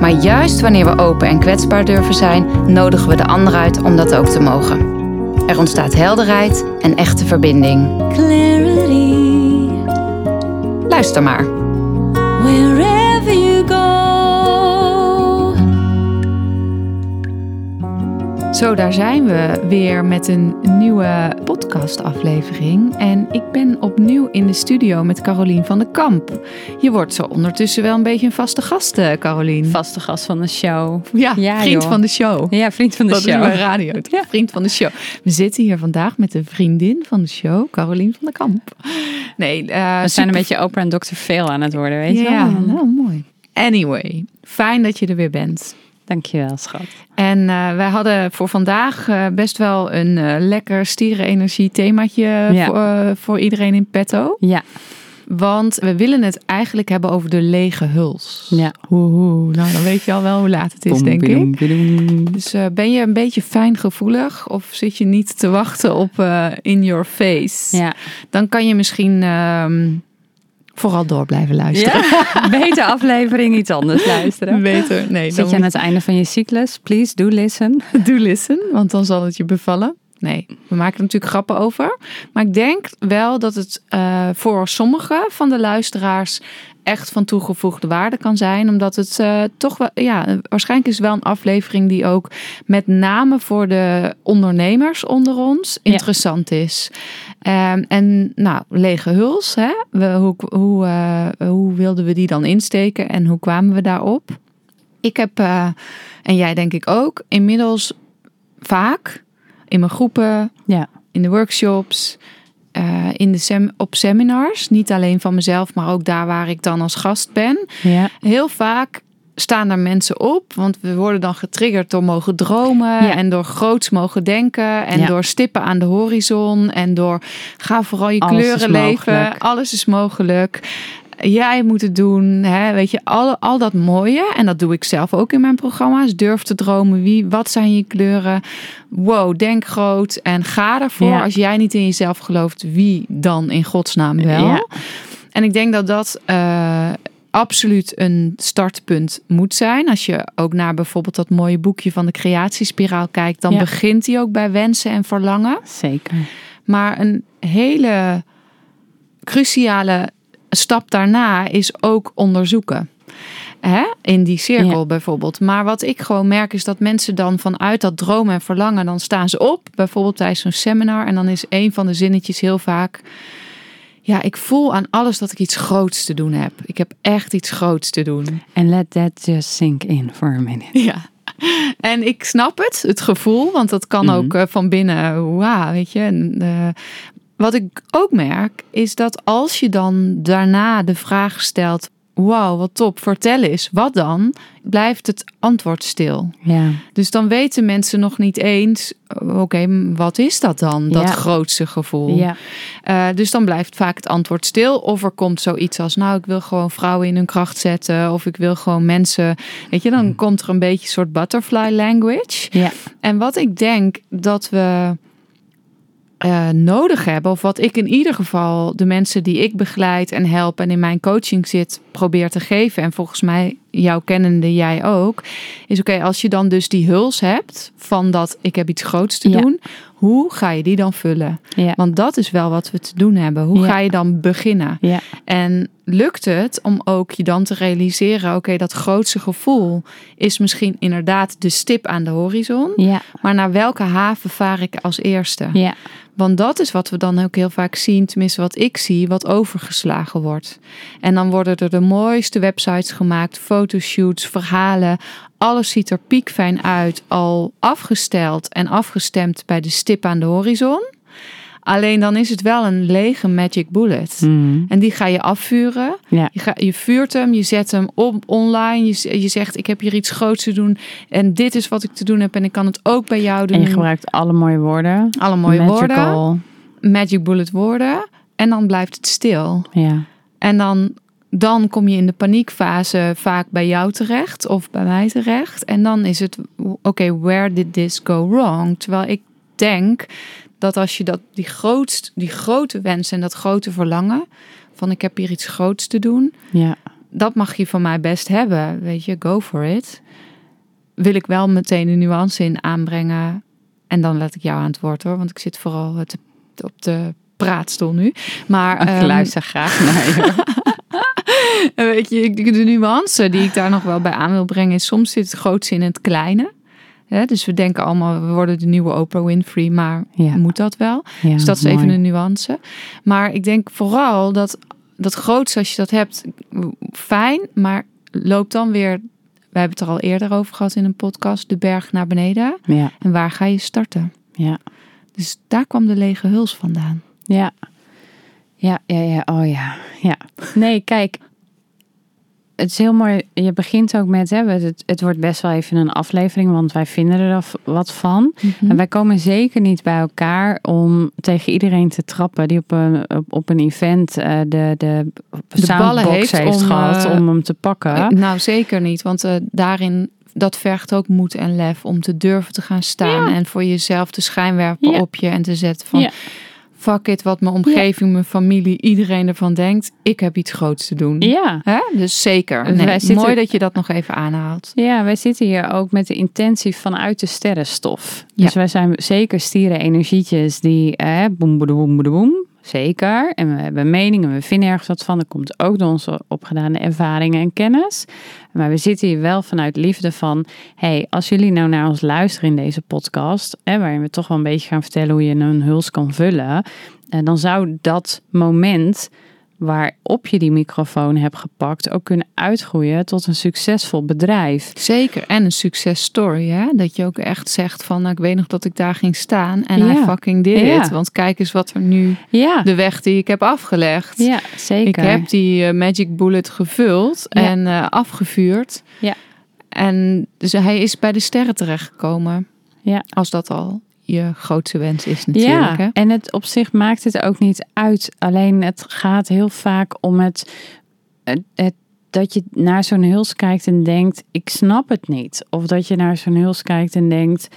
Maar juist wanneer we open en kwetsbaar durven zijn, nodigen we de ander uit om dat ook te mogen. Er ontstaat helderheid en echte verbinding. clarity Luister maar. wherever you go. Zo, daar zijn we weer met een nieuwe podcastaflevering. En ik ben opnieuw in de studio met Carolien van de Kamp. Je wordt zo ondertussen wel een beetje een vaste gast, eh, Carolien. vaste gast van de show. Ja, Ja, vriend joh. van de show. Ja, vriend van de Dat show. is mijn radio, toch? Vriend van de show. We zitten hier vandaag met de vriendin van de show, Carolien van de Kamp. Nee, eh, We zijn een beetje Oprah en Dr. Phil aan het worden, weet je Ja, wel. nou mooi. Anyway, fijn dat je er weer bent. Dankjewel, schat. En eh, wij hadden voor vandaag eh, best wel een eh, lekker stierenenergie themaatje Ja. voor, voor iedereen in petto. Ja, Want we willen het eigenlijk hebben over de lege huls. ja. Hoe. Nou, dan weet je al wel hoe laat het is, denk ik. Dus eh, ben je een beetje fijngevoelig of zit je niet te wachten op in your face? Ja. Dan kan je misschien ehm, vooral door blijven luisteren. ja. Beter aflevering, iets anders luisteren. Beter. Nee, Zit je aan het einde van je cyclus? Please do listen. Do listen, want dan zal het je bevallen. Nee, we maken er natuurlijk grappen over. Maar ik denk wel dat het eh, voor sommige van de luisteraars echt van toegevoegde waarde kan zijn. Omdat het eh, toch wel, ja, waarschijnlijk is het wel een aflevering die ook met name voor de ondernemers onder ons Ja. interessant is. Ehm, en nou, lege huls, hè? We, hoe, hoe, eh, hoe wilden we die dan insteken en hoe kwamen we daarop? Ik heb, en jij denk ik ook, inmiddels vaak in mijn groepen, Ja. in de workshops, eh, in de sem op seminars, niet alleen van mezelf, maar ook daar waar ik dan als gast ben. Ja. Heel vaak staan er mensen op, want we worden dan getriggerd door mogen dromen Ja. en door groots mogen denken en Ja. door stippen aan de horizon en door ga vooral je Alles kleuren leven, alles is mogelijk. Jij moet het doen, hè? weet je, al, al dat mooie. En dat doe ik zelf ook in mijn programma's. Durf te dromen, wie, wat zijn je kleuren? Wow, denk groot en ga ervoor. Ja. Als jij niet in jezelf gelooft, wie dan in godsnaam wel? Ja. En ik denk dat dat eh, absoluut een startpunt moet zijn. Als je ook naar bijvoorbeeld dat mooie boekje van de creatiespiraal kijkt, dan Ja. begint die ook bij wensen en verlangen. Zeker. Maar een hele cruciale stap daarna is ook onderzoeken. Hè? In die cirkel Ja. bijvoorbeeld. Maar wat ik gewoon merk is dat mensen dan vanuit dat dromen en verlangen, dan staan ze op, bijvoorbeeld tijdens zo'n seminar. En dan is een van de zinnetjes heel vaak. Ja, ik voel aan alles dat ik iets groots te doen heb. Ik heb echt iets groots te doen. And let that just sink in for a minute. Ja. En ik snap het, het gevoel, want dat kan Mhm. ook eh, van binnen, wauw, weet je. En, eh, wat ik ook merk, is dat als je dan daarna de vraag stelt, wauw, wat top, vertel eens, wat dan? Blijft het antwoord stil. Ja. Dus dan weten mensen nog niet eens, oké, wat is dat dan, dat Ja. grootste gevoel? Ja. Eh, dus dan blijft vaak het antwoord stil. Of er komt zoiets als, nou, ik wil gewoon vrouwen in hun kracht zetten. Of ik wil gewoon mensen, weet je, dan komt er een beetje een soort butterfly language. Ja. En wat ik denk dat we eh, nodig hebben, of wat ik in ieder geval de mensen die ik begeleid en help en in mijn coaching zit, probeer te geven. En volgens mij, jou kennende, jij ook. Is oké, als je dan dus die huls hebt van dat ik heb iets groots te Ja. doen. Hoe ga je die dan vullen? Ja. Want dat is wel wat we te doen hebben. Hoe Ja. ga je dan beginnen? Ja. En lukt het om ook je dan te realiseren: oké, dat grootste gevoel is misschien inderdaad de stip aan de horizon. Ja. Maar naar welke haven vaar ik als eerste? Ja. Want dat is wat we dan ook heel vaak zien, tenminste wat ik zie, wat overgeslagen wordt. En dan worden er de mooiste websites gemaakt, fotoshoots, verhalen. Alles ziet er piekfijn uit, al afgesteld en afgestemd bij de stip aan de horizon. Alleen dan is het wel een lege magic bullet. Mhm. En die ga je afvuren. Ja. Je, ga, je vuurt hem, je zet hem op online. Je, je zegt, ik heb hier iets groots te doen. En dit is wat ik te doen heb. En ik kan het ook bij jou doen. En je gebruikt alle mooie woorden. Alle mooie woorden. Magic bullet woorden. En dan blijft het stil. Ja. En dan, dan kom je in de paniekfase vaak bij jou terecht of bij mij terecht. En dan is het, oké, where did this go wrong? Terwijl ik denk dat als je dat, die, grootst, die grote wens en dat grote verlangen, van ik heb hier iets groots te doen, Ja. dat mag je van mij best hebben. Weet je, go for it. Wil ik wel meteen de nuance in aanbrengen. En dan laat ik jou aan het woord hoor, want ik zit vooral op de praatstoel nu. Maar Ik ehm, luister graag naar je. Weet je, de nuance die ik daar nog wel bij aan wil brengen is soms zit het grootste in het kleine. Hè, dus we denken allemaal, we worden de nieuwe Oprah Winfrey, maar Ja. moet dat wel? Ja, dus dat is mooi. even een nuance. Maar ik denk vooral dat dat grootste, als je dat hebt, fijn, maar loop dan weer, we hebben het er al eerder over gehad in een podcast, de berg naar beneden. Ja. En waar ga je starten? Ja. Dus daar kwam de lege huls vandaan. Ja. Ja, ja, ja. Oh ja. Ja. Nee, kijk. Het is heel mooi. Je begint ook met, hè, het, het wordt best wel even een aflevering, want wij vinden er wat van. Mhm. En wij komen zeker niet bij elkaar om tegen iedereen te trappen die op een, op, een event eh, de, de, ballen soundbox heeft heeft, om, gehad eh, om hem te pakken. Eh, Nou, zeker niet. Want daarin, dat vergt ook moed en lef om te durven te gaan staan. En voor jezelf te schijnwerpen Ja. op je en te zetten van... Ja. Fuck it, wat mijn omgeving, mijn familie, iedereen ervan denkt. Ik heb iets groots te doen. ja. Hè? Dus zeker. Dus Nee, wij zitten- Mooi dat je dat nog even aanhaalt. Ja, wij zitten hier ook met de intentie vanuit de sterrenstof. Ja. Dus wij zijn zeker stieren energietjes die eh, boem, boem, boem, boem, boem. Zeker. En we hebben meningen, we vinden ergens wat van. Dat komt ook door onze opgedane ervaringen en kennis. Maar we zitten hier wel vanuit liefde van... hey, als jullie nou naar ons luisteren in deze podcast... Hè, waarin we toch wel een beetje gaan vertellen hoe je een huls kan vullen... eh, dan zou dat moment waarop je die microfoon hebt gepakt... ook kunnen uitgroeien tot een succesvol bedrijf. Zeker. En een successtory. Hè? Dat je ook echt zegt van... Nou, ik weet nog dat ik daar ging staan. En Ja. I fucking did Ja. it. Want kijk eens wat er nu... Ja, De weg die ik heb afgelegd. ja zeker. Ik heb die eh, Magic Bullet gevuld en eh, afgevuurd. Ja. En dus hij is bij de sterren terechtgekomen. Ja. Als dat al je grootste wens is natuurlijk. ja, Hè? en het op zich maakt het ook niet uit. Alleen het gaat heel vaak om het, het, het- dat je naar zo'n huls kijkt en denkt, ik snap het niet. Of dat je naar zo'n huls kijkt en denkt,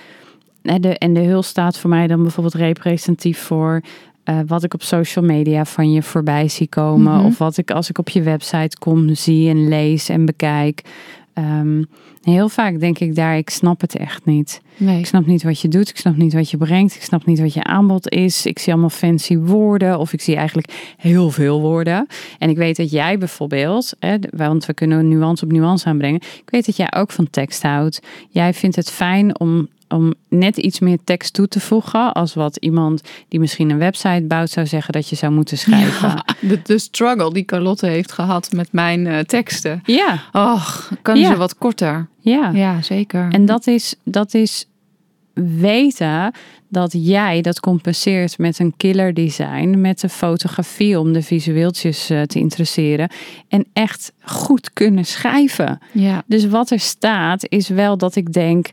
de, en de huls staat voor mij dan bijvoorbeeld representatief voor eh, wat ik op social media van je voorbij zie komen. Mhm. Of wat ik als ik op je website kom, zie en lees en bekijk. Ehm, heel vaak denk ik daar, ik snap het echt niet. Nee. Ik snap niet wat je doet. Ik snap niet wat je brengt. Ik snap niet wat je aanbod is. Ik zie allemaal fancy woorden. Of ik zie eigenlijk heel veel woorden. En ik weet dat jij bijvoorbeeld, hè, want we kunnen nuance op nuance aanbrengen. Ik weet dat jij ook van tekst houdt. Jij vindt het fijn om, om net iets meer tekst toe te voegen. Als wat iemand die misschien een website bouwt zou zeggen dat je zou moeten schrijven. Ja, de, de struggle die Carlotte heeft gehad met mijn eh, teksten. Ja, Och, kan Ja. ze wat korter? ja. Ja, zeker. En dat is, dat is weten dat jij dat compenseert met een killer design, met de fotografie om de visueeltjes eh, te interesseren en echt goed kunnen schrijven. ja. Dus wat er staat is wel dat ik denk,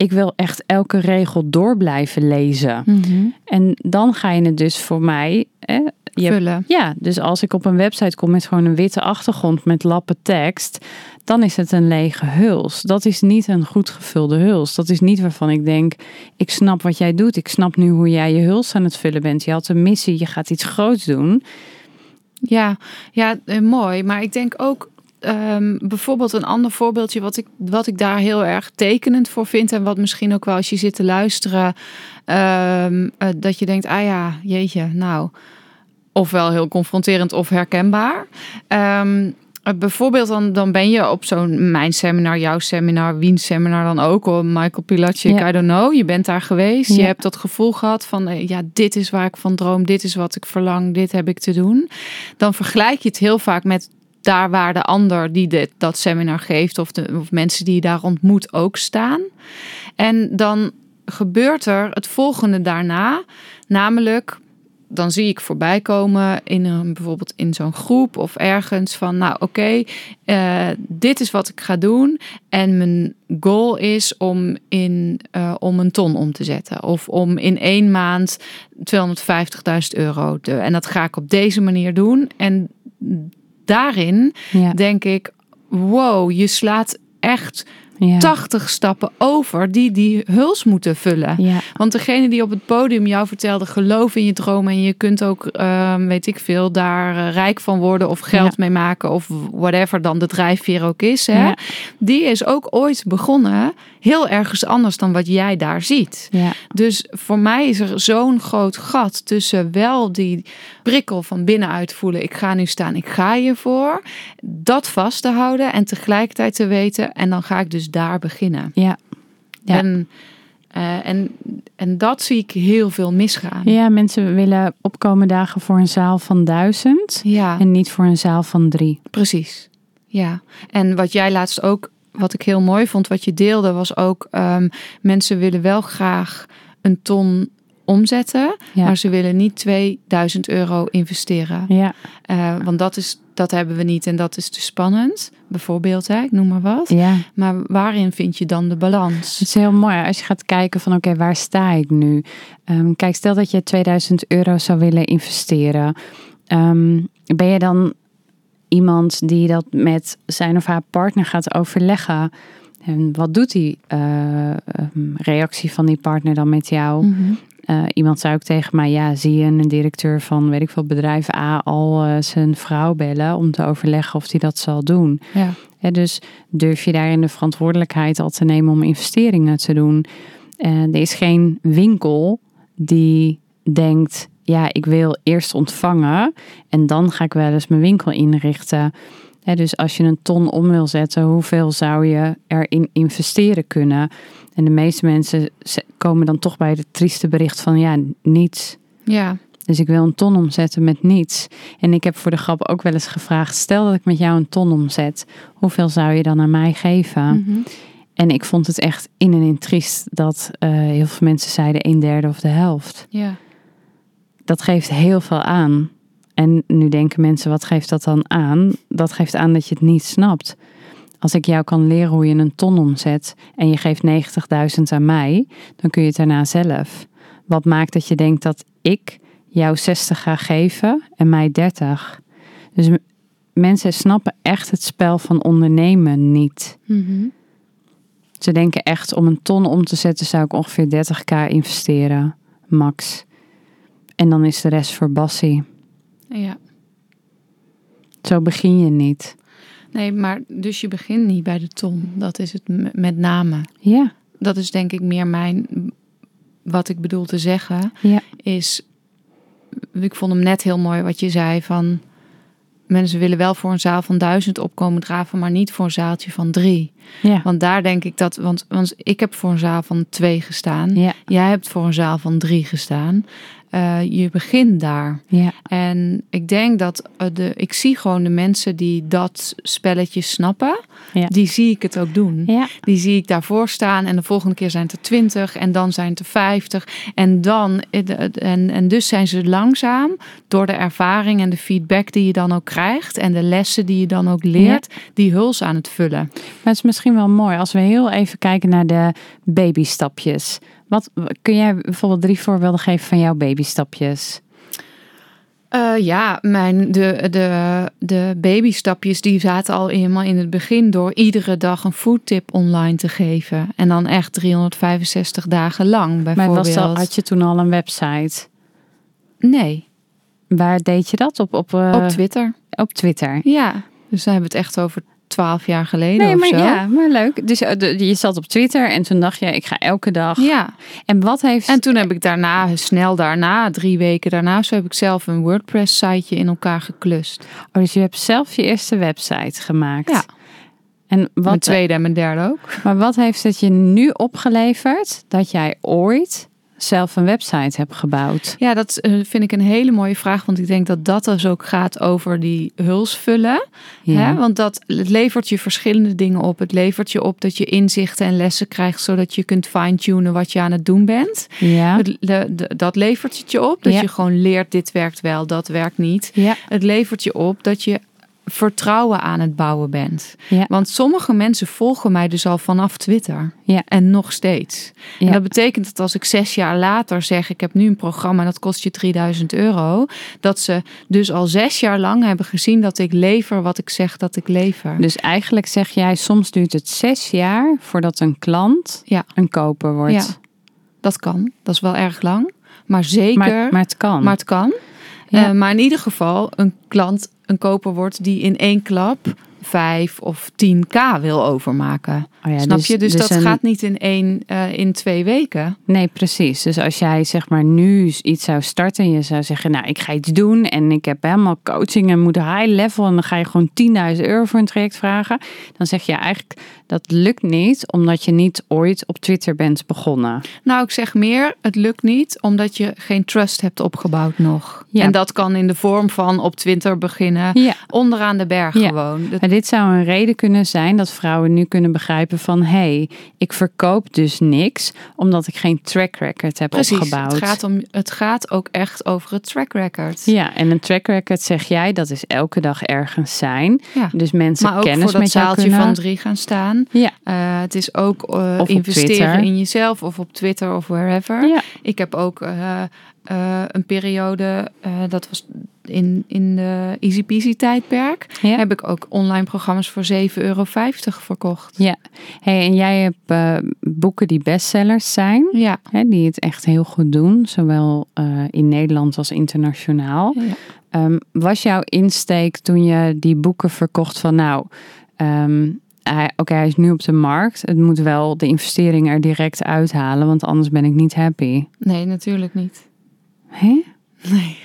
ik wil echt elke regel door blijven lezen. Mhm. En dan ga je het dus voor mij. Hè, je Vullen. ja, dus als ik op een website kom met gewoon een witte achtergrond met lappen tekst, dan is het een lege huls. Dat is niet een goed gevulde huls. Dat is niet waarvan ik denk, ik snap wat jij doet. Ik snap nu hoe jij je huls aan het vullen bent. Je had een missie, je gaat iets groots doen. Ja, ja eh, mooi. Maar ik denk ook ehm, bijvoorbeeld een ander voorbeeldje wat ik, wat ik daar heel erg tekenend voor vind. En wat misschien ook wel als je zit te luisteren, ehm, eh, dat je denkt, ah ja, jeetje, nou. Ofwel heel confronterend of herkenbaar. Ehm, eh, bijvoorbeeld dan, dan ben je op zo'n mijn seminar, jouw seminar, Wiens seminar dan ook. Of Michael Pilatschik, Ja. I don't know. Je bent daar geweest. Je hebt dat gevoel gehad van, eh, ja, dit is waar ik van droom. Dit is wat ik verlang. Dit heb ik te doen. Dan vergelijk je het heel vaak met daar waar de ander die dit, dat seminar geeft. Of, de, of mensen die je daar ontmoet ook staan. En dan gebeurt er het volgende daarna. Namelijk, dan zie ik voorbij komen in een, bijvoorbeeld in zo'n groep of ergens van, nou oké, eh, dit is wat ik ga doen. En mijn goal is om, in, eh, om een ton om te zetten. Of om in één maand 250.000 euro te. En dat ga ik op deze manier doen. En daarin Ja. denk ik, wow, je slaat echt Ja. 80 stappen over die die huls moeten vullen. Ja. Want degene die op het podium jou vertelde, geloof in je dromen en je kunt ook, ehm, weet ik veel, daar eh, rijk van worden of geld Ja. mee maken of whatever dan de drijfveer ook is. Hè? Die is ook ooit begonnen heel ergens anders dan wat jij daar ziet. Dus voor mij is er zo'n groot gat tussen wel die prikkel van binnenuit voelen. Ik ga nu staan, ik ga hiervoor. Dat vast te houden en tegelijkertijd te weten. En dan ga ik dus daar beginnen. Ja. Ja. En, eh, en, en dat zie ik heel veel misgaan. ja, mensen willen opkomen dagen voor een zaal van duizend Ja, en niet voor een zaal van drie. precies. Ja, en wat jij laatst ook, wat ik heel mooi vond, wat je deelde, was ook ehm, mensen willen wel graag een ton omzetten, Ja. maar ze willen niet 2000 euro investeren. Ja, Eh, want dat, is, dat hebben we niet en dat is te spannend. Bijvoorbeeld, hè, ik noem maar wat. ja. Maar waarin vind je dan de balans? Het is heel mooi als je gaat kijken van oké, waar sta ik nu? Ehm, kijk, stel dat je 2000 euro zou willen investeren. Ehm, ben je dan iemand die dat met zijn of haar partner gaat overleggen? En wat doet die eh, ehm, reactie van die partner dan met jou? Mhm. Eh, iemand zei ook tegen mij, ja, zie je een directeur van, weet ik veel, bedrijf A al eh, zijn vrouw bellen om te overleggen of hij dat zal doen? Ja. Dus durf je daarin de verantwoordelijkheid al te nemen om investeringen te doen? Eh, er is geen winkel die denkt, ja, ik wil eerst ontvangen en dan ga ik wel eens mijn winkel inrichten. Dus als je een ton om wil zetten, hoeveel zou je erin investeren kunnen? En de meeste mensen komen dan toch bij het trieste bericht van, ja, niets. ja, Dus ik wil een ton omzetten met niets. En ik heb voor de grap ook wel eens gevraagd: stel dat ik met jou een ton omzet, hoeveel zou je dan aan mij geven? Mhm. En ik vond het echt in en in triest dat eh, heel veel mensen zeiden een derde of de helft. ja. Dat geeft heel veel aan. En nu denken mensen: wat geeft dat dan aan? Dat geeft aan dat je het niet snapt. Als ik jou kan leren hoe je een ton omzet en je geeft 90.000 aan mij, dan kun je het daarna zelf. Wat maakt dat je denkt dat ik jou 60 ga geven en mij 30? Dus mensen snappen echt het spel van ondernemen niet. Mhm. Ze denken echt om een ton om te zetten zou ik ongeveer 30k investeren, max. En dan is de rest voor Bassie. Ja. Zo begin je niet. Nee, maar dus je begint niet bij de ton. Dat is het met name. Ja, Dat is denk ik meer mijn, wat ik bedoel te zeggen, ja, is, ik vond hem net heel mooi wat je zei van, mensen willen wel voor een zaal van duizend opkomen draven, maar niet voor een zaaltje van drie. ja. Want daar denk ik dat, want, want ik heb voor een zaal van twee gestaan. Ja, Jij hebt voor een zaal van drie gestaan. Eh, je begint daar. ja, En ik denk dat eh, de, ik zie gewoon de mensen die dat spelletje snappen, Ja. die zie ik het ook doen. ja. Die zie ik daarvoor staan en de volgende keer zijn het er twintig en dan zijn het er vijftig. En dan, en, en dus zijn ze langzaam door de ervaring en de feedback die je dan ook krijgt en de lessen die je dan ook leert, die huls aan het vullen. Maar het is misschien wel mooi als we heel even kijken naar de babystapjes. Wat kun jij bijvoorbeeld drie voorbeelden geven van jouw babystapjes? Eh, ja, mijn, de, de, de babystapjes die zaten al helemaal in het begin door iedere dag een foodtip online te geven. En dan echt 365 dagen lang Maar bijvoorbeeld. was al, had je toen al een website? Nee, Waar deed je dat? Op, op, eh, op Twitter. op Twitter. Ja, dus dan hebben we het echt over twaalf jaar geleden Nee, of maar zo. ja, maar leuk. Dus eh, je zat op Twitter en toen dacht je, ik ga elke dag. Ja, En wat heeft. en toen heb ik daarna, snel daarna, drie weken daarna, zo heb ik zelf een WordPress-siteje in elkaar geklust. oh, dus je hebt zelf je eerste website gemaakt. Ja. En Mijn wat, tweede en mijn derde ook. maar wat heeft het je nu opgeleverd dat jij ooit zelf een website hebt gebouwd? Ja, dat eh, vind ik een hele mooie vraag. Want ik denk dat dat dus ook gaat over die hulsvullen. Hè? Want dat het levert je verschillende dingen op. Het levert je op dat je inzichten en lessen krijgt. Zodat je kunt fine-tunen wat je aan het doen bent. ja. Het, de- de- dat levert het je op. Dat Ja. je gewoon leert dit werkt wel, dat werkt niet. Ja. Het levert je op dat je vertrouwen aan het bouwen bent. Ja. Want sommige mensen volgen mij dus al vanaf Twitter. Ja. En nog steeds. Ja. En dat betekent dat als ik zes jaar later zeg... ik heb nu een programma dat kost je 3000 euro... dat ze dus al zes jaar lang hebben gezien dat ik lever wat ik zeg dat ik lever. Dus eigenlijk zeg jij, soms duurt het zes jaar voordat een klant Ja. een koper wordt. Ja. Dat kan. Dat is wel erg lang. Maar zeker... Maar, maar het kan. Maar het kan. Eh, maar in ieder geval een klant een koper wordt die in één klap 5 of 10k wil overmaken. Oh ja, Snap je? Dus, dat een- gaat niet in één, eh, in twee weken. Nee, precies. Dus als jij zeg maar nu iets zou starten en je zou zeggen, nou ik ga iets doen en ik heb helemaal coaching en moet high level en dan ga je gewoon 10.000 euro voor een traject vragen, dan zeg je eigenlijk dat lukt niet omdat je niet ooit op Twitter bent begonnen. Nou, ik zeg meer, het lukt niet omdat je geen trust hebt opgebouwd nog. Ja. En dat kan in de vorm van op Twitter beginnen, Ja. onderaan de berg Ja. gewoon. Dat- dit zou een reden kunnen zijn dat vrouwen nu kunnen begrijpen van hé, hey, ik verkoop dus niks omdat ik geen track record heb Precies, opgebouwd. het gaat, om, het gaat ook echt over het track record. Ja, en een track record zeg jij, dat is elke dag ergens zijn. Ja. Dus mensen Maar ook kennis voor dat met zaaltje kunnen. van drie gaan staan. Ja. Eh, het is ook eh, investeren in jezelf of op Twitter of wherever. Ja. Ik heb ook eh, een periode, dat was in, in de Easy Peasy tijdperk, Ja. heb ik ook online programma's voor 7,50 euro verkocht. Ja, hey, en jij hebt eh, boeken die bestsellers zijn, Ja. hè, die het echt heel goed doen, zowel eh, in Nederland als internationaal. Ja. Ehm, was jouw insteek toen je die boeken verkocht van nou, ehm, oké, hij is nu op de markt, het moet wel de investering er direct uithalen, want anders ben ik niet happy. Nee, natuurlijk niet. Hè? Nee.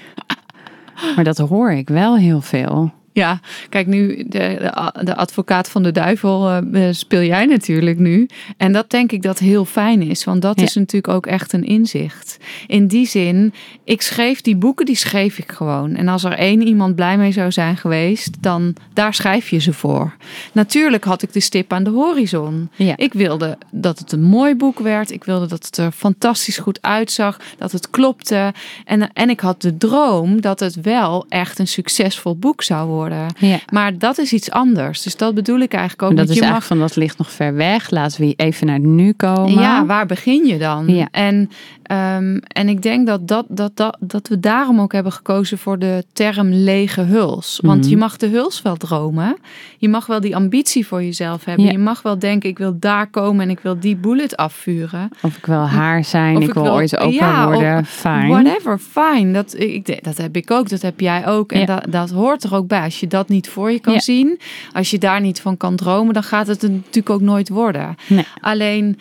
Maar dat hoor ik wel heel veel. Ja, kijk nu, de, de, advocaat van de duivel eh, speel jij natuurlijk nu. En dat denk ik dat heel fijn is, want dat Ja. is natuurlijk ook echt een inzicht. In die zin, ik schreef die boeken, die schreef ik gewoon. En als er één iemand blij mee zou zijn geweest, dan daar schrijf je ze voor. Natuurlijk had ik de stip aan de horizon. Ja. Ik wilde dat het een mooi boek werd. Ik wilde dat het er fantastisch goed uitzag, dat het klopte. En, en ik had de droom dat het wel echt een succesvol boek zou worden. Ja. Maar dat is iets anders. Dus dat bedoel ik eigenlijk ook. En dat is je eigenlijk van dat ligt nog ver weg. Laten we even naar het nu komen. Ja, waar begin je dan? Ja. En, ehm, en ik denk dat, dat, dat, dat, dat we daarom ook hebben gekozen voor de term lege huls. Want Mhm. je mag de huls wel dromen. Je mag wel die ambitie voor jezelf hebben. Ja. Je mag wel denken, ik wil daar komen en ik wil die bullet afvuren. Of ik wil haar zijn, Of ik, wil, wil- ooit opa ja, worden. Fijn. Whatever, fine. Dat, ik, dat heb ik ook, dat heb jij ook. En dat, dat hoort er ook bij. Als je dat niet voor je kan Ja. zien, als je daar niet van kan dromen, dan gaat het natuurlijk ook nooit worden. Nee. Alleen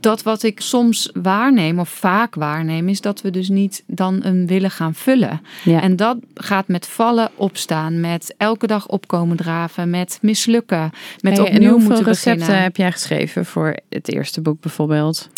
dat wat ik soms waarneem, of vaak waarneem, is dat we dus niet dan een willen gaan vullen. Ja. En dat gaat met vallen opstaan, met elke dag opkomen draven, met mislukken, met Hey, en opnieuw hoeveel moeten recepten beginnen. heb jij geschreven voor het eerste boek bijvoorbeeld?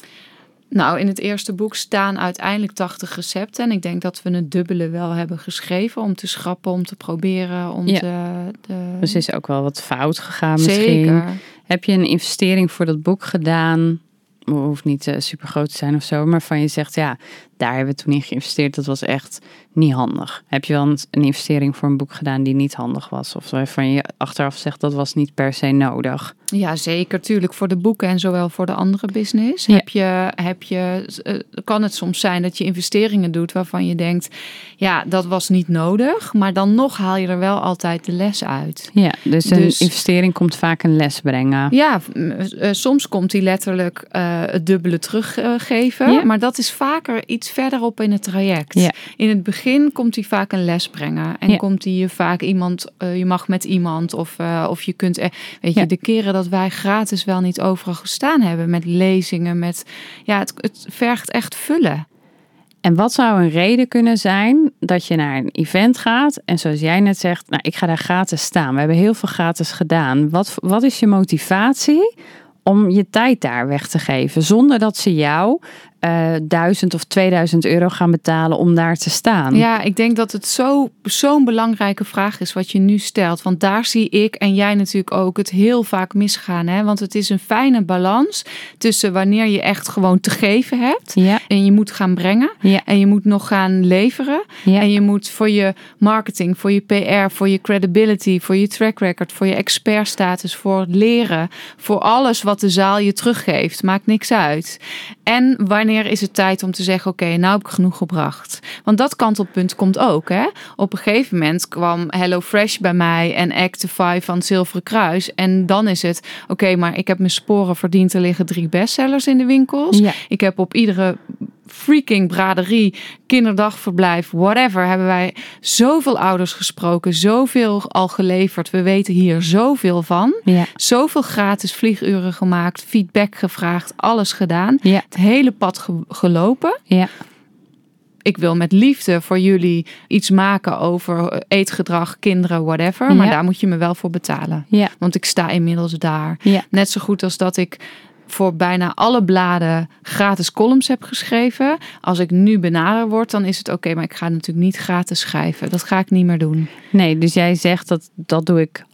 Nou, in het eerste boek staan uiteindelijk 80 recepten. En ik denk dat we het dubbele wel hebben geschreven om te schrappen, om te proberen, om Ja. te... De... Dus is ook wel wat fout gegaan misschien. Zeker. Heb je een investering voor dat boek gedaan? Hoeft niet eh, super groot te zijn of zo, maar van je zegt ja, daar hebben we toen in geïnvesteerd. Dat was echt niet handig. Heb je wel een, een investering voor een boek gedaan die niet handig was? Of waarvan je achteraf zegt dat was niet per se nodig? Ja, zeker. Tuurlijk voor de boeken en zowel voor de andere business. Ja. Heb je, heb je, eh, kan het soms zijn dat je investeringen doet waarvan je denkt, ja, dat was niet nodig. Maar dan nog haal je er wel altijd de les uit. Ja, dus een Dus- investering komt vaak een les brengen. Ja, eh, soms komt hij letterlijk eh, het dubbele teruggeven. Ja. Maar dat is vaker iets verderop in het traject. Ja. In het begin komt hij vaak een les brengen. En Ja. komt hij je vaak iemand, eh, je mag met iemand. Of, eh, of je kunt, weet je, de keren dat wij gratis wel niet overal gestaan hebben. Met lezingen, met, ja, het, het vergt echt vullen. En wat zou een reden kunnen zijn dat je naar een event gaat en zoals jij net zegt, nou ik ga daar gratis staan. We hebben heel veel gratis gedaan. Wat, wat is je motivatie om je tijd daar weg te geven zonder dat ze jou eh 1000 of 2000 euro gaan betalen om daar te staan. Ja, ik denk dat het zo- zo'n belangrijke vraag is wat je nu stelt. Want daar zie ik en jij natuurlijk ook het heel vaak misgaan. Hè? Want het is een fijne balans tussen wanneer je echt gewoon te geven hebt. Ja, En je moet gaan brengen. ja, En je moet nog gaan leveren. ja. En je moet voor je marketing, voor je PR, voor je credibility, voor je track record, voor je expertstatus, voor het leren, voor alles wat de zaal je teruggeeft. Maakt niks uit. En wanneer is het tijd om te zeggen: Oké, nou heb ik genoeg gebracht? Want dat kantelpunt komt ook. Hè? Op een gegeven moment kwam HelloFresh bij mij en Actify van het Zilveren Kruis. En dan is het: Oké, maar ik heb mijn sporen verdiend. Er liggen drie bestsellers in de winkels. Ja. Ik heb op iedere freaking braderie, kinderdagverblijf, whatever, hebben wij zoveel ouders gesproken, zoveel al geleverd. We weten hier zoveel van. ja. Zoveel gratis vlieguren gemaakt, feedback gevraagd, alles gedaan. Ja, Het hele pad ge- gelopen. ja, Ik wil met liefde voor jullie iets maken over eetgedrag, kinderen, whatever. Maar Ja. daar moet je me wel voor betalen. ja, Want ik sta inmiddels daar. ja. Net zo goed als dat ik voor bijna alle bladen gratis columns heb geschreven. Als ik nu benaderd word, dan is het oké, maar ik ga natuurlijk niet gratis schrijven. Dat ga ik niet meer doen. Nee, dus jij zegt dat dat doe ik,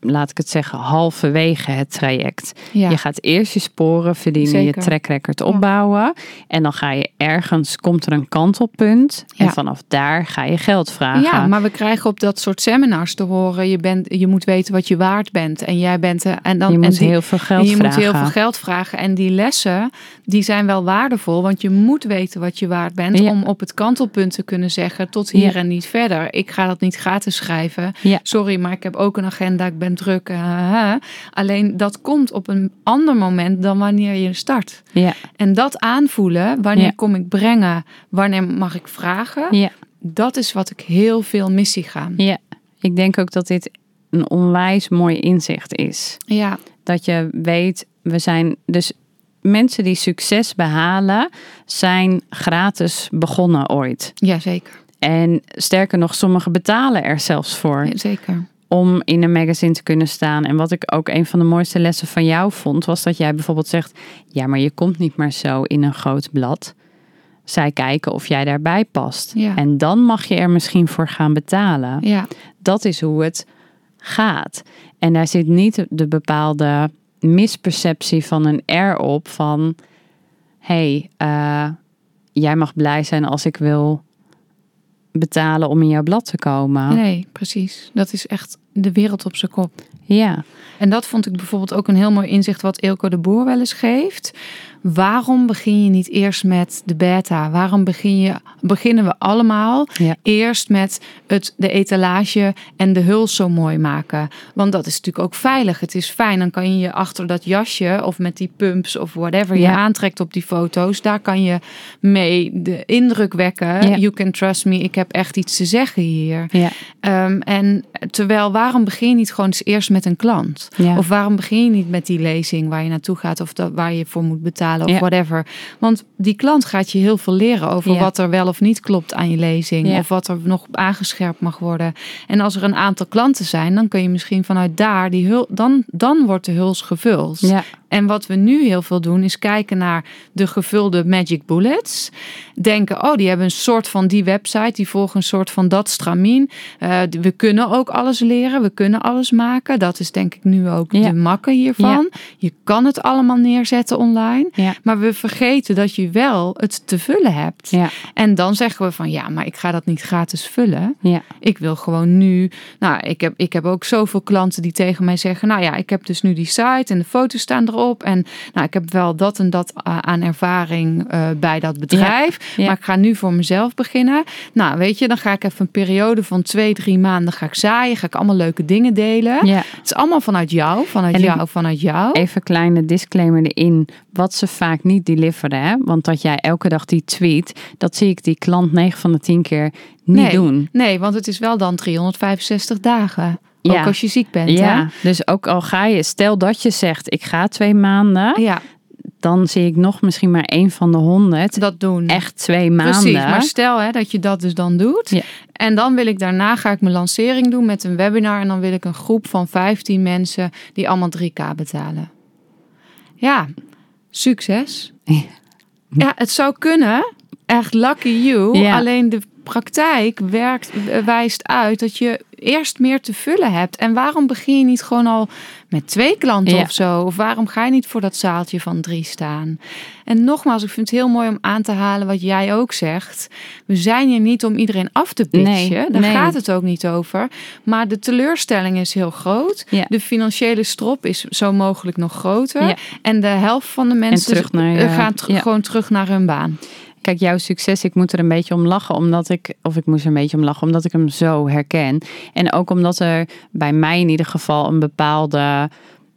laat ik het zeggen, halverwege het traject. Ja, Je gaat eerst je sporen verdienen, je track record opbouwen. En dan ga je ergens, komt er een kantelpunt. En vanaf daar ga je geld vragen. ja, maar we krijgen op dat soort seminars te horen: je, bent, je moet weten wat je waard bent. En jij bent. eh, En dan, je en moet die- heel veel geld je vragen. moet heel veel geld vragen. En die lessen, die zijn wel waardevol. Want je moet weten wat je waard bent. Om op het kantelpunt te kunnen zeggen, tot hier en niet verder. Ik ga dat niet gratis schrijven. Sorry, maar ik heb ook een agenda. Ik ben druk. eh, eh. Alleen dat komt op een ander moment dan wanneer je start. Ja, En dat aanvoelen, wanneer Ja. kom ik brengen, wanneer mag ik vragen, ja, dat is wat ik heel veel mis zie gaan. ja. Ik denk ook dat dit een onwijs mooi inzicht is. Ja, Dat je weet, we zijn dus mensen die succes behalen, zijn gratis begonnen ooit. ja zeker. En sterker nog, sommigen betalen er zelfs voor. Zeker. Om in een magazine te kunnen staan. En wat ik ook een van de mooiste lessen van jou vond, was dat jij bijvoorbeeld zegt: Ja, maar je komt niet maar zo in een groot blad. Zij kijken of jij daarbij past. Ja. En dan mag je er misschien voor gaan betalen. Ja, Dat is hoe het gaat. En daar zit niet de bepaalde misperceptie van een R op van... hey, eh, jij mag blij zijn als ik wil betalen om in jouw blad te komen. nee, precies. Dat is echt de wereld op zijn kop. Ja, En dat vond ik bijvoorbeeld ook een heel mooi inzicht wat Ilko de Boer wel eens geeft. Waarom begin je niet eerst met de beta? Waarom begin je, beginnen we allemaal Ja. eerst met het, de etalage en de huls zo mooi maken? Want dat is natuurlijk ook veilig. Het is fijn. Dan kan je je achter dat jasje of met die pumps of whatever je aantrekt op die foto's. Daar kan je mee de indruk wekken. Ja. You can trust me. Ik heb echt iets te zeggen hier. Ehm, en terwijl, waarom begin je niet gewoon eens eerst met een klant? Of waarom begin je niet met die lezing waar je naartoe gaat of dat, waar je voor moet betalen of Ja. whatever? Want die klant gaat je heel veel leren over Ja. wat er wel of niet klopt aan je lezing Ja. of wat er nog aangescherpt mag worden. En als er een aantal klanten zijn, dan kun je misschien vanuit daar die hul, dan, dan wordt de huls gevuld. ja. En wat we nu heel veel doen, is kijken naar de gevulde magic bullets. Denken, oh, die hebben een soort van die website, die volgen een soort van dat stramien. Eh, we kunnen ook alles leren, we kunnen alles maken. Dat is denk ik nu ook Ja. de makke hiervan. Je kan het allemaal neerzetten online. Ja. Maar we vergeten dat je wel het te vullen hebt. Ja, En dan zeggen we van ja, maar ik ga dat niet gratis vullen. ja, Ik wil gewoon nu. Nou, ik heb, ik heb ook zoveel klanten die tegen mij zeggen: Nou ja, ik heb dus nu die site en de foto's staan erop. En nou, ik heb wel dat en dat eh, aan ervaring eh, bij dat bedrijf. Maar ik ga nu voor mezelf beginnen. Nou, weet je, dan ga ik even een periode van twee, drie maanden ga ik zaaien. Ga ik allemaal leuke dingen delen. ja. Het is allemaal vanuit jou, vanuit En jou, vanuit jou. Even kleine disclaimer erin. Wat ze vaak niet deliveren. Hè? Want dat jij elke dag die tweet. Dat zie ik die klant 9 van de 10 keer niet nee, doen. Nee, want het is wel dan 365 dagen. Ja. Ook als je ziek bent. Ja, dus ook al ga je, stel dat je zegt ik ga twee maanden? Ja, dan zie ik nog misschien maar één van de honderd. dat doen. Echt twee maanden. Precies, maar stel hè, dat je dat dus dan doet. Ja. En dan wil ik daarna ga ik mijn lancering doen met een webinar. En dan wil ik een groep van 15 mensen die allemaal 3K betalen. Ja, succes. Ja, het zou kunnen. Echt lucky you. Ja. Alleen de praktijk werkt, wijst uit dat je eerst meer te vullen hebt. En waarom begin je niet gewoon al met twee klanten Ja. of zo? Of waarom ga je niet voor dat zaaltje van drie staan? En nogmaals, ik vind het heel mooi om aan te halen wat jij ook zegt. We zijn hier niet om iedereen af te pitchen. Nee, Daar nee. gaat het ook niet over. Maar de teleurstelling is heel groot. Ja. De financiële strop is zo mogelijk nog groter. Ja. En de helft van de mensen terug naar je- eh, gaan gewoon terug naar hun baan. Kijk, jouw succes, ik moet er een beetje om lachen, omdat ik, of ik moest er een beetje om lachen, omdat ik hem zo herken. En ook omdat er bij mij in ieder geval een bepaalde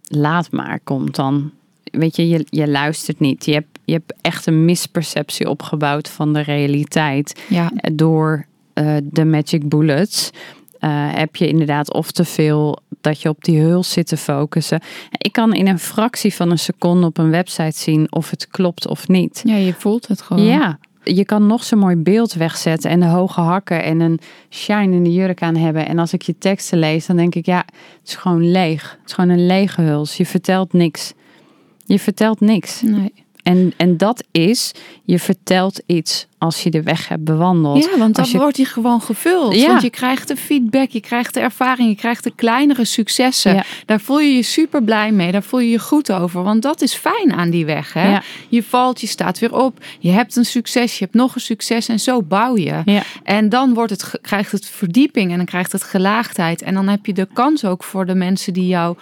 laat maar komt dan. Weet je, je, je luistert niet. Je hebt, je hebt echt een misperceptie opgebouwd van de realiteit. Ja. Door eh, de magic bullets heb je inderdaad of te veel dat je op die huls zit te focussen. Ik kan in een fractie van een seconde op een website zien of het klopt of niet. ja, je voelt het gewoon. Ja, je kan nog zo'n mooi beeld wegzetten en de hoge hakken en een shinende jurk aan hebben. En als ik je teksten lees, dan denk ik, ja, het is gewoon leeg. Het is gewoon een lege huls. Je vertelt niks. Je vertelt niks. Nee. En, en dat is, je vertelt iets als je de weg hebt bewandeld. Ja, want dan je- wordt die gewoon gevuld. Ja. Want je krijgt de feedback, je krijgt de ervaring, je krijgt de kleinere successen. Ja. Daar voel je je super blij mee, daar voel je je goed over. Want dat is fijn aan die weg. Hè? Ja. Je valt, je staat weer op, je hebt een succes, je hebt nog een succes en zo bouw je. En dan wordt het, krijgt het verdieping en dan krijgt het gelaagdheid. En dan heb je de kans ook voor de mensen die jou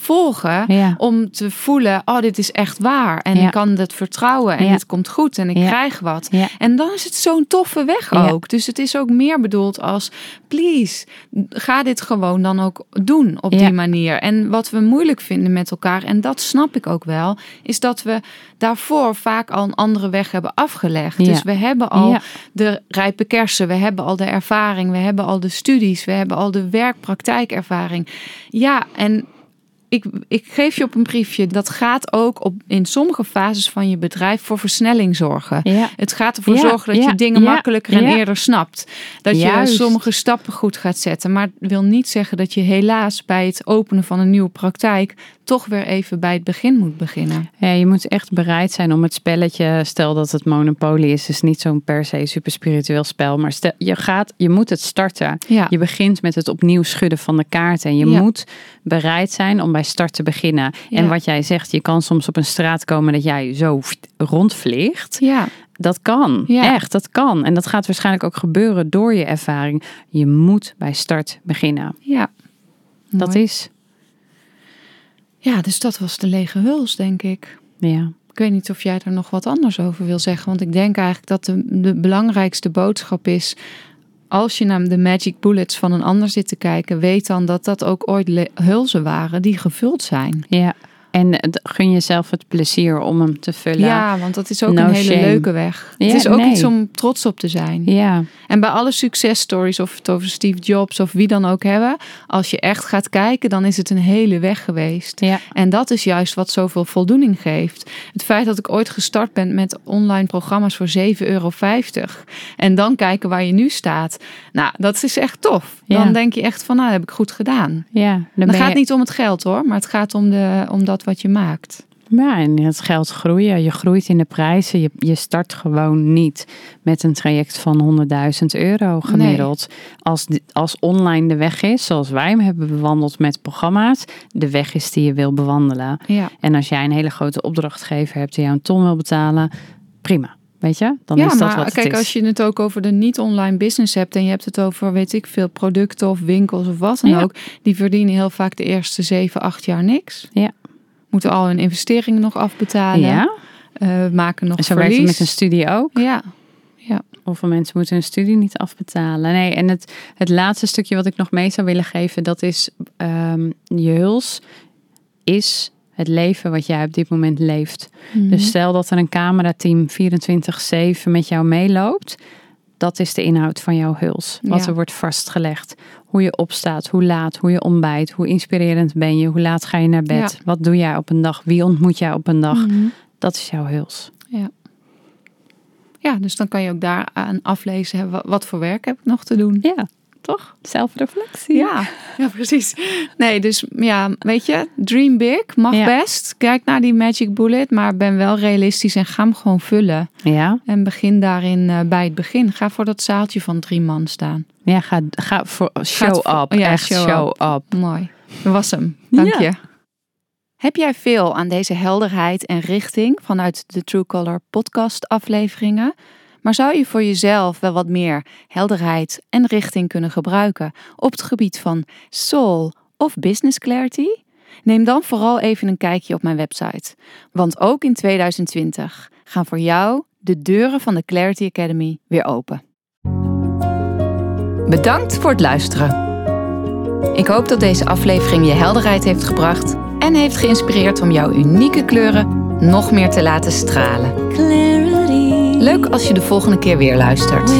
volgen Ja. om te voelen, oh dit is echt waar. En Ja. ik kan het vertrouwen en Ja. het komt goed en ik krijg wat. En dan is het zo'n toffe weg ook. Dus het is ook meer bedoeld als, please, ga dit gewoon dan ook doen op die manier. En wat we moeilijk vinden met elkaar, en dat snap ik ook wel, is dat we daarvoor vaak al een andere weg hebben afgelegd. Dus we hebben al de rijpe kersen, we hebben al de ervaring, we hebben al de studies, we hebben al de werkpraktijkervaring. Ja, en ik, ik geef je op een briefje, dat gaat ook op, in sommige fases van je bedrijf voor versnelling zorgen. Ja. Het gaat ervoor Ja, zorgen dat ja, je dingen makkelijker en eerder snapt. Dat Juist. je sommige stappen goed gaat zetten. Maar het wil niet zeggen dat je helaas bij het openen van een nieuwe praktijk toch weer even bij het begin moet beginnen. Ja, je moet echt bereid zijn om het spelletje, stel dat het Monopoly is, is niet zo'n per se super spiritueel spel, maar stel, je, gaat, je moet het starten. Je begint met het opnieuw schudden van de kaarten en je moet bereid zijn om bij start te beginnen. En wat jij zegt, je kan soms op een straat komen dat jij zo rondvliegt. Ja, Dat kan, Ja. echt, dat kan. En dat gaat waarschijnlijk ook gebeuren door je ervaring. Je moet bij start beginnen. ja. Dat Mooi. is, Ja, dus dat was de lege huls, denk ik. ja. Ik weet niet of jij er nog wat anders over wil zeggen. Want ik denk eigenlijk dat de, de belangrijkste boodschap is. Als je naar de magic bullets van een ander zit te kijken, weet dan dat dat ook ooit hulzen waren die gevuld zijn. Ja. En gun jezelf het plezier om hem te vullen. Ja, want dat is ook No een hele shame. leuke weg. Ja, het is ook nee. iets om trots op te zijn. Ja. En bij alle successtories, of het over Steve Jobs of wie dan ook hebben, als je echt gaat kijken, dan is het een hele weg geweest. Ja. En dat is juist wat zoveel voldoening geeft. Het feit dat ik ooit gestart ben met online programma's voor 7,50 euro. En dan kijken waar je nu staat. Nou, dat is echt tof. Dan Ja. denk je echt van, nou, dat heb ik goed gedaan. Ja, dan gaat je- niet om het geld hoor, maar het gaat om, de, om dat wat je maakt. Ja, en het geld groeien. Je groeit in de prijzen. Je, je start gewoon niet met een traject van 100.000 euro gemiddeld. Als, als online de weg is, zoals wij hem hebben bewandeld met programma's, de weg is die je wil bewandelen. Ja. En als jij een hele grote opdrachtgever hebt die jou een ton wil betalen, prima. Weet je? Dan ja, is dat maar wat kijk, is. als je het ook over de niet-online business hebt en je hebt het over, weet ik veel, producten of winkels of wat dan Ja. ook, die verdienen heel vaak de eerste 7, 8 jaar niks. Ja. Moeten al hun investeringen nog afbetalen. Ja, eh, maken nog en zo werkt het met een studie ook. Ja, Of veel mensen moeten hun studie niet afbetalen. Nee, en het, het laatste stukje wat ik nog mee zou willen geven, dat is ehm, je huls is het leven wat jij op dit moment leeft. Mhm. Dus stel dat er een camerateam 24-7 met jou meeloopt. Dat is de inhoud van jouw huls. Wat Ja. er wordt vastgelegd. Hoe je opstaat, hoe laat, hoe je ontbijt, hoe inspirerend ben je, hoe laat ga je naar bed, Ja. wat doe jij op een dag, wie ontmoet jij op een dag. Mhm. Dat is jouw huls. ja, dus dan kan je ook daaraan aflezen, wat voor werk heb ik nog te doen? Ja, toch? Zelfreflectie. Ja, ja, precies. Nee, dus ja, weet je, dream big, mag Ja. best. Kijk naar die magic bullet, maar ben wel realistisch en ga hem gewoon vullen. Ja, En begin daarin eh, bij het begin. Ga voor dat zaaltje van drie man staan. ja ga, ga voor show up. ja, echt show show, up. Mooi. Dat was hem. Dank Ja. je. Heb jij veel aan deze helderheid en richting vanuit de True Color podcast afleveringen? Maar zou je voor jezelf wel wat meer helderheid en richting kunnen gebruiken op het gebied van soul of business clarity? Neem dan vooral even een kijkje op mijn website. Want ook in 2020 gaan voor jou de deuren van de Clarity Academy weer open. Bedankt voor het luisteren. Ik hoop dat deze aflevering je helderheid heeft gebracht en heeft geïnspireerd om jouw unieke kleuren nog meer te laten stralen. Leuk als je de volgende keer weer luistert.